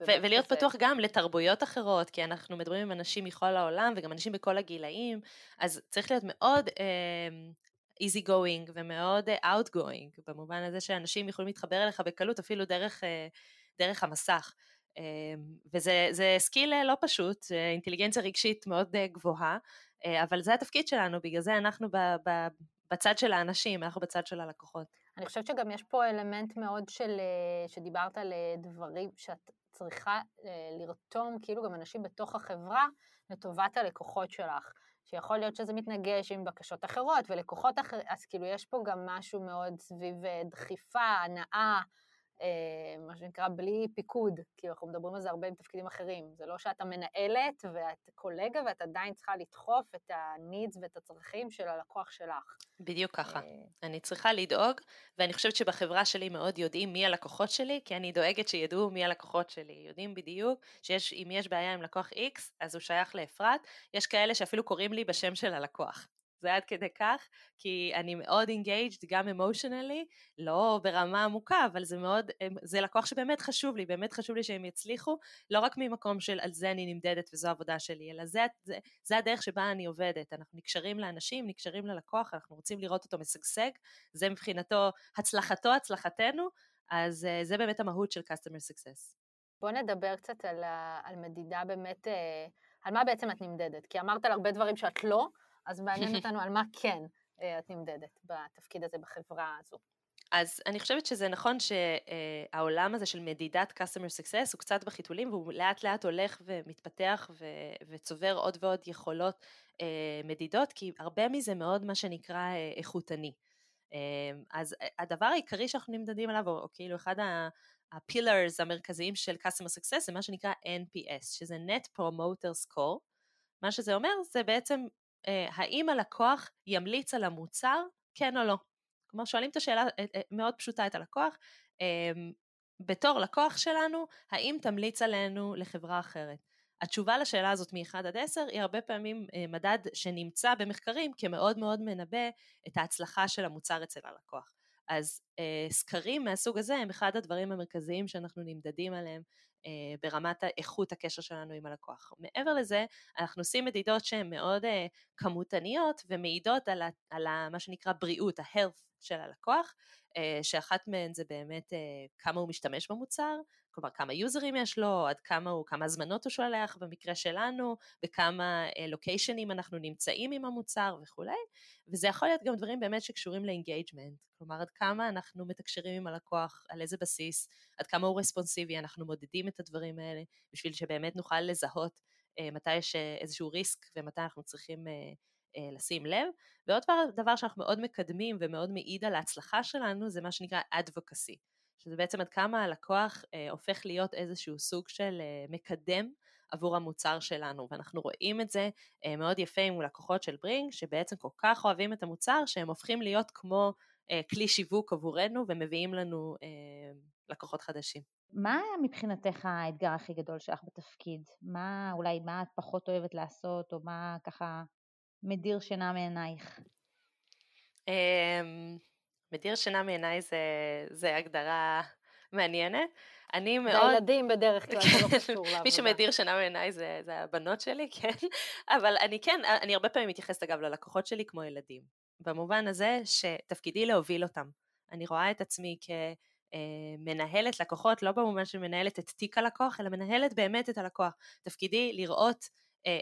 ו- ולהיות כזה. פתוח גם לתרבויות אחרות, כי אנחנו מדברים עם אנשים מכל העולם וגם אנשים בכל הגילאים, אז צריך להיות מאוד אה, easy going ומאוד אה, outgoing, במובן הזה שאנשים יכולים להתחבר אליך בקלות אפילו דרך, אה, דרך המסך. אה, וזה skill לא פשוט, אינטליגנציה רגשית מאוד גבוהה, אבל זה התפקיד שלנו, בגלל זה אנחנו ב, ב, בצד של האנשים, אנחנו בצד של הלקוחות. אני חושבת שגם יש פה אלמנט מאוד של, שדיברת על דברים שאת צריכה לרתום, כאילו גם אנשים בתוך החברה, לטובת הלקוחות שלך. שיכול להיות שזה מתנגש עם בקשות אחרות ולקוחות אחרים, אז כאילו יש פה גם משהו מאוד סביב אה, דחיפה, הנאה, אה, מה שנקרא בלי פיקוד, כי אנחנו מדברים על זה הרבה עם תפקידים אחרים. זה לא שאתה מנהלת ואת קולגה ואת עדיין צריכה לדחוף את ה-needs ואת הצרכים של הלקוח שלך. בדיוק ככה. אה, אני צריכה לדאוג, ואני חושבת שבחברה שלי מאוד יודעים מי הלקוחות שלי, כי אני דואגת שידעו מי הלקוחות שלי. יודעים בדיוק שאם יש בעיה עם לקוח X, אז הוא שייך לאפרת. יש כאלה שאפילו קוראים לי בשם של הלקוח. זה עד כדי כך, כי אני מאוד engaged גם emotionally, לא ברמה עמוקה, אבל זה מאוד, זה לקוח שבאמת חשוב לי, באמת חשוב לי שהם יצליחו, לא רק ממקום של על זה אני נמדדת וזו העבודה שלי, אלא זה, זה, זה הדרך שבה אני עובדת, אנחנו נקשרים לאנשים, נקשרים ללקוח, אנחנו רוצים לראות אותו משגשג, זה מבחינתו הצלחתו, הצלחתנו, אז אה, זה באמת המהות של customer success. בוא נדבר קצת על, על מדידה באמת, אה, על מה בעצם את נמדדת, כי אמרת על הרבה דברים שאת לא, אז מעניין אותנו על מה כן אה, את נמדדת בתפקיד הזה בחברה הזו. אז אני חושבת שזה נכון שהעולם הזה של מדידת customer success הוא קצת בחיתולים והוא לאט לאט הולך ומתפתח ו- וצובר עוד ועוד יכולות מדידות, כי הרבה מזה מאוד מה שנקרא איכותני. אז הדבר העיקרי שאנחנו נמדדים עליו, או, או כאילו אחד הפילרס המרכזיים של customer success זה מה שנקרא NPS, שזה Net Promoter Score. מה שזה אומר זה בעצם אה, האם הלקוח ימליץ על המוצר, כן או לא. כלומר שואלים את השאלה אה, אה, מאוד פשוטה את הלקוח, בתור לקוח שלנו, האם תמליץ עלינו לחברה אחרת? התשובה לשאלה הזאת מ-1 עד 10 היא הרבה פעמים מדד שנמצא במחקרים כמאוד מאוד מנבא את ההצלחה של המוצר אצל הלקוח. אז אה, סקרים מהסוג הזה הם אחד הדברים המרכזיים שאנחנו נמדדים עליהם אה, ברמת איכות הקשר שלנו עם הלקוח. מעבר לזה, אנחנו עושים מדידות שהן מאוד אה, כמותניות ומעידות על, ה, על ה, מה שנקרא בריאות, ה-health של הלקוח, אה, שאחת מהן זה באמת אה, כמה הוא משתמש במוצר, כלומר כמה יוזרים יש לו, עד כמה הוא, כמה הזמנות הוא שולח במקרה שלנו, בכמה לוקיישנים אה, אנחנו נמצאים עם המוצר וכולי, וזה יכול להיות גם דברים באמת שקשורים ל engagement, כלומר עד כמה אנחנו מתקשרים עם הלקוח, על איזה בסיס, עד כמה הוא רספונסיבי, אנחנו מודדים את הדברים האלה, בשביל שבאמת נוכל לזהות מתי יש איזשהו risk ומתי אנחנו צריכים לשים לב. ועוד דבר, דבר שאנחנו מאוד מקדמים ומאוד מעיד על ההצלחה שלנו זה מה שנקרא advocacy, שזה בעצם עד כמה הלקוח אה, הופך להיות איזשהו סוג של אה, מקדם עבור המוצר שלנו, ואנחנו רואים את זה אה, מאוד יפה עם לקוחות של ברינג, שבעצם כל כך אוהבים את המוצר שהם הופכים להיות כמו אה, כלי שיווק עבורנו ומביאים לנו אה, לקוחות חדשים. מה מבחינתך האתגר הכי גדול שלך בתפקיד? מה אולי מה את פחות אוהבת לעשות, או מה ככה מדיר שינה מעינייך? אמ, מדיר שינה מעיניי זה, זה הגדרה מעניינת. אני מאוד... זה הילדים בדרך כלל, זה לא קשור לעבודה. מי שמדיר שינה מעיניי זה, זה הבנות שלי, כן. אבל אני כן, אני הרבה פעמים מתייחסת אגב ללקוחות שלי כמו ילדים. במובן הזה שתפקידי להוביל אותם. אני רואה את עצמי כמנהלת לקוחות, לא במובן של מנהלת את תיק הלקוח, אלא מנהלת באמת את הלקוח. תפקידי לראות אה,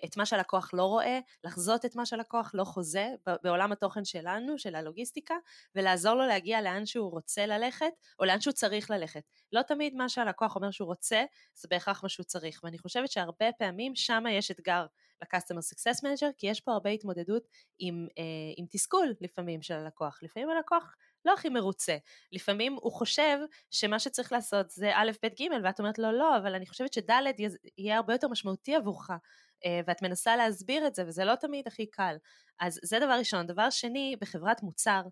את מה שהלקוח לא רואה, לחזות את מה שהלקוח לא חוזה בעולם התוכן שלנו, של הלוגיסטיקה, ולעזור לו להגיע לאן שהוא רוצה ללכת, או לאן שהוא צריך ללכת. לא תמיד מה שהלקוח אומר שהוא רוצה, זה בהכרח מה שהוא צריך, ואני חושבת שהרבה פעמים שם יש אתגר ל-Customer Success Manager, כי יש פה הרבה התמודדות עם, אה, עם תסכול לפעמים של הלקוח. לפעמים הלקוח לא הכי מרוצה. לפעמים הוא חושב שמה שצריך לעשות זה א', ב', ג', ואת אומרת לו לא, אבל אני חושבת שד' יהיה הרבה יותר משמעותי עבורך. אה, ואת מנסה להסביר את זה וזה לא תמיד הכי קל. אז זה דבר ראשון. דבר שני, בחברת מוצר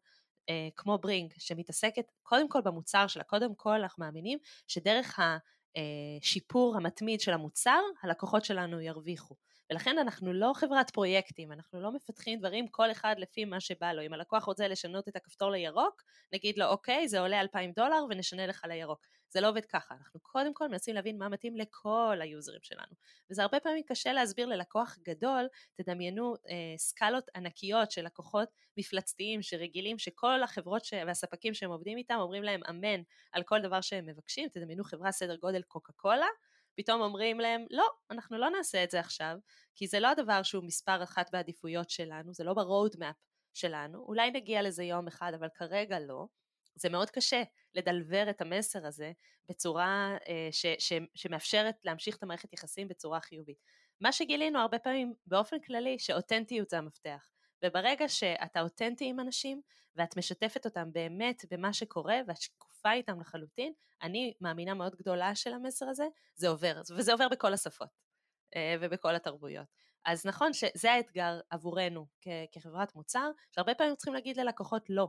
אה, כמו ברינג, שמתעסקת קודם כל במוצר שלה, קודם כל אנחנו מאמינים שדרך השיפור אה, המתמיד של המוצר, הלקוחות שלנו ירוויחו. ולכן אנחנו לא חברת פרויקטים, אנחנו לא מפתחים דברים כל אחד לפי מה שבא לו. אם הלקוח רוצה לשנות את הכפתור לירוק, נגיד לו אוקיי, זה עולה 2,000 דולר ונשנה לך לירוק. זה לא עובד ככה, אנחנו קודם כל מנסים להבין מה מתאים לכל היוזרים שלנו. וזה הרבה פעמים קשה להסביר ללקוח גדול, תדמיינו אה, סקלות ענקיות של לקוחות מפלצתיים שרגילים שכל החברות ש... והספקים שהם עובדים איתם אומרים להם אמן על כל דבר שהם מבקשים, תדמיינו חברה סדר גודל קוקה קולה, פתאום אומרים להם, לא, אנחנו לא נעשה את זה עכשיו, כי זה לא הדבר שהוא מספר אחת בעדיפויות שלנו, זה לא ב-road map שלנו, אולי נגיע לזה יום אחד, אבל כרגע לא. זה מאוד קשה לדלבר את המסר הזה בצורה אה, ש, ש, שמאפשרת להמשיך את המערכת יחסים בצורה חיובית. מה שגילינו הרבה פעמים באופן כללי שאותנטיות זה המפתח. וברגע שאתה אותנטי עם אנשים ואת משתפת אותם באמת במה שקורה ואת שקופה איתם לחלוטין, אני מאמינה מאוד גדולה של המסר הזה, זה עובר, וזה עובר בכל השפות אה, ובכל התרבויות. אז נכון שזה האתגר עבורנו כחברת מוצר, שהרבה פעמים צריכים להגיד ללקוחות לא,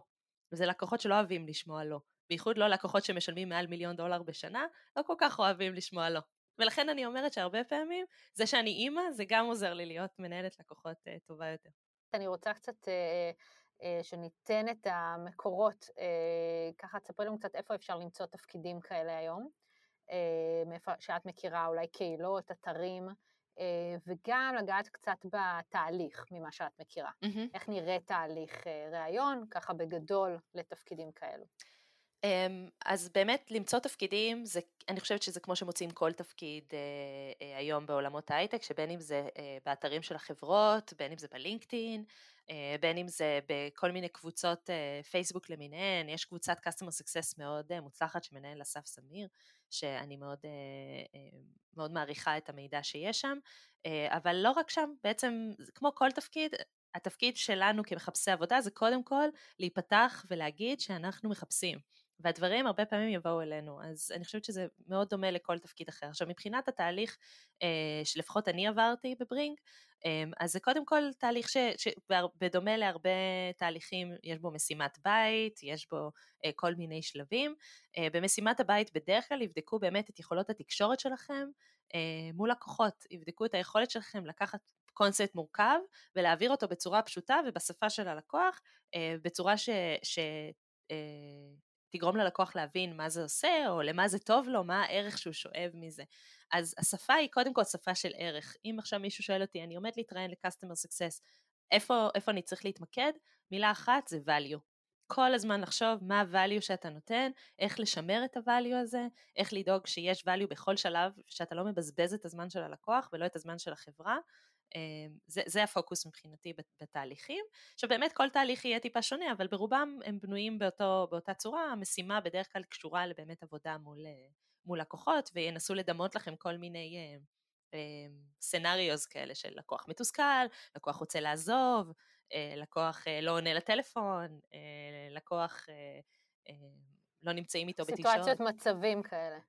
וזה לקוחות שלא אוהבים לשמוע לא, בייחוד לא לקוחות שמשלמים מעל מיליון דולר בשנה, לא כל כך אוהבים לשמוע לא. ולכן אני אומרת שהרבה פעמים זה שאני אימא זה גם עוזר לי להיות מנהלת לקוחות uh, טובה יותר. אני רוצה קצת אה, אה, שניתן את המקורות, אה, ככה תספרי לנו קצת איפה אפשר למצוא תפקידים כאלה היום, אה, מאיפה שאת מכירה אולי קהילות, אתרים, אה, וגם לגעת קצת בתהליך ממה שאת מכירה. Mm-hmm. איך נראה תהליך אה, ראיון, ככה בגדול, לתפקידים כאלו. אמ, אז באמת למצוא תפקידים, זה, אני חושבת שזה כמו שמוצאים כל תפקיד אה, אה, היום בעולמות ההייטק, שבין אם זה אה, באתרים של החברות, בין אם זה בלינקדאין, בין אם זה בכל מיני קבוצות פייסבוק למיניהן, יש קבוצת Customer Success מאוד מוצלחת שמנהל אסף סמיר, שאני מאוד, מאוד מעריכה את המידע שיש שם, אבל לא רק שם, בעצם כמו כל תפקיד, התפקיד שלנו כמחפשי עבודה זה קודם כל להיפתח ולהגיד שאנחנו מחפשים. והדברים הרבה פעמים יבואו אלינו, אז אני חושבת שזה מאוד דומה לכל תפקיד אחר. עכשיו מבחינת התהליך אה, שלפחות אני עברתי בברינג, אה, אז זה קודם כל תהליך שבדומה להרבה תהליכים יש בו משימת בית, יש בו אה, כל מיני שלבים. אה, במשימת הבית בדרך כלל יבדקו באמת את יכולות התקשורת שלכם אה, מול לקוחות, יבדקו את היכולת שלכם לקחת קונספט מורכב ולהעביר אותו בצורה פשוטה ובשפה של הלקוח, אה, בצורה ש... ש אה, תגרום ללקוח להבין מה זה עושה, או למה זה טוב לו, מה הערך שהוא שואב מזה. אז השפה היא קודם כל שפה של ערך. אם עכשיו מישהו שואל אותי, אני עומד להתראיין ל-customer success, איפה, איפה אני צריך להתמקד? מילה אחת זה value. כל הזמן לחשוב מה ה-value שאתה נותן, איך לשמר את ה-value הזה, איך לדאוג שיש value בכל שלב, שאתה לא מבזבז את הזמן של הלקוח ולא את הזמן של החברה, זה, זה הפוקוס מבחינתי בתהליכים. עכשיו באמת כל תהליך יהיה טיפה שונה, אבל ברובם הם בנויים באותו, באותה צורה, המשימה בדרך כלל קשורה לבאמת עבודה מול, מול לקוחות, וינסו לדמות לכם כל מיני אה, אה, סנאריוז כאלה של לקוח מתוסכל, לקוח רוצה לעזוב, אה, לקוח אה, לא עונה לטלפון, אה, לקוח לא נמצאים איתו בתקשורת. סיטואציות מצבים כאלה.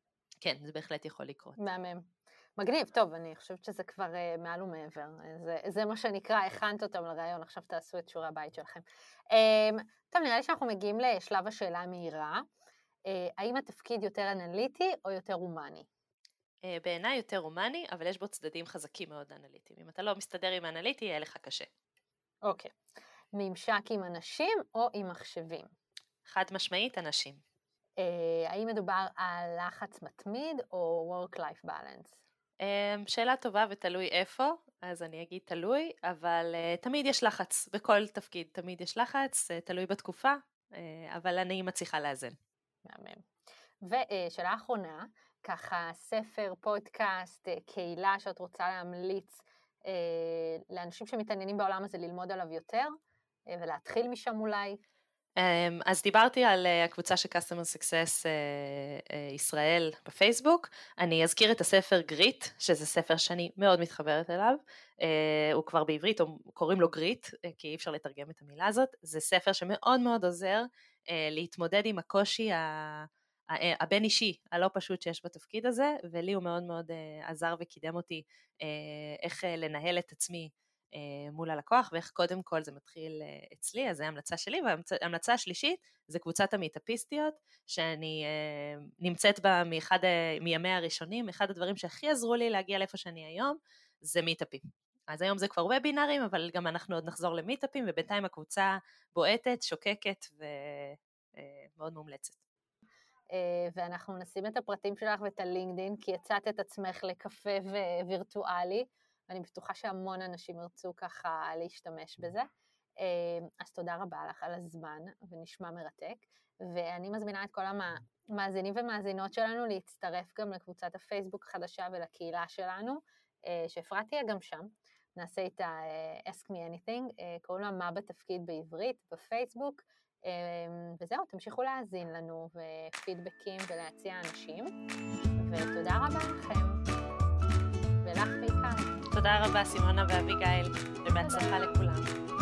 כן, זה בהחלט יכול לקרות. מהמם. מגניב, טוב, אני חושבת שזה כבר uh, מעל ומעבר. זה, זה מה שנקרא, הכנת אותם לרעיון, עכשיו תעשו את שיעורי הבית שלכם. Um, טוב, נראה לי שאנחנו מגיעים לשלב השאלה המהירה. Uh, האם התפקיד יותר אנליטי או יותר הומני? Uh, בעיניי יותר הומני, אבל יש בו צדדים חזקים מאוד אנליטיים. אם אתה לא מסתדר עם האנליטי, יהיה לך קשה. אוקיי. Okay. ממשק עם אנשים או עם מחשבים? חד משמעית, אנשים. Uh, האם מדובר על לחץ מתמיד או Work-Life Balance? אמ, שאלה טובה ותלוי איפה, אז אני אגיד תלוי, אבל uh, תמיד יש לחץ, בכל תפקיד תמיד יש לחץ, uh, תלוי בתקופה, uh, אבל אני מצליחה לאזן. מהמם. ושאלה אחרונה, ככה ספר, פודקאסט, קהילה שאת רוצה להמליץ לאנשים שמתעניינים בעולם הזה ללמוד עליו יותר, ולהתחיל משם אולי. אמ, אז דיברתי על אה, הקבוצה של Customer Success אה, אה, ישראל בפייסבוק, אני אזכיר את הספר גריט, שזה ספר שאני מאוד מתחברת אליו, הוא כבר בעברית, קוראים לו גריט, כי אי אפשר לתרגם את המילה הזאת, זה ספר שמאוד מאוד עוזר להתמודד עם הקושי הבין אישי הלא פשוט שיש בתפקיד הזה, ולי הוא מאוד מאוד עזר וקידם אותי איך לנהל את עצמי מול הלקוח ואיך קודם כל זה מתחיל אה, אצלי, אז זו המלצה שלי, וההמלצה השלישית זה קבוצת המיטאפיסטיות שאני אה, נמצאת בה מאחד, מימי הראשונים, אחד הדברים שהכי עזרו לי להגיע לאיפה שאני היום זה מיטאפים. אז היום זה כבר וובינארים, אבל גם אנחנו עוד נחזור למיטאפים, ובינתיים הקבוצה בועטת, שוקקת ומאוד מומלצת. ואנחנו נשים את הפרטים שלך ואת הלינקדין, כי יצאת את עצמך לקפה וירטואלי. ואני בטוחה שהמון אנשים ירצו ככה להשתמש בזה. אמ, אז תודה רבה לך על הזמן, ונשמע מרתק. ואני מזמינה את כל המאזינים ומאזינות שלנו להצטרף גם לקבוצת הפייסבוק החדשה ולקהילה שלנו, אה, שאפרת תהיה גם שם. נעשה איתה אה, Ask Me Anything, אה, קוראים לה מה בתפקיד בעברית, בפייסבוק. אמ, וזהו, תמשיכו להאזין לנו ופידבקים ולהציע אנשים, ותודה רבה לכם, ולך בעיקר. תודה רבה סימונה ואביגיל, ובהצלחה לכולם.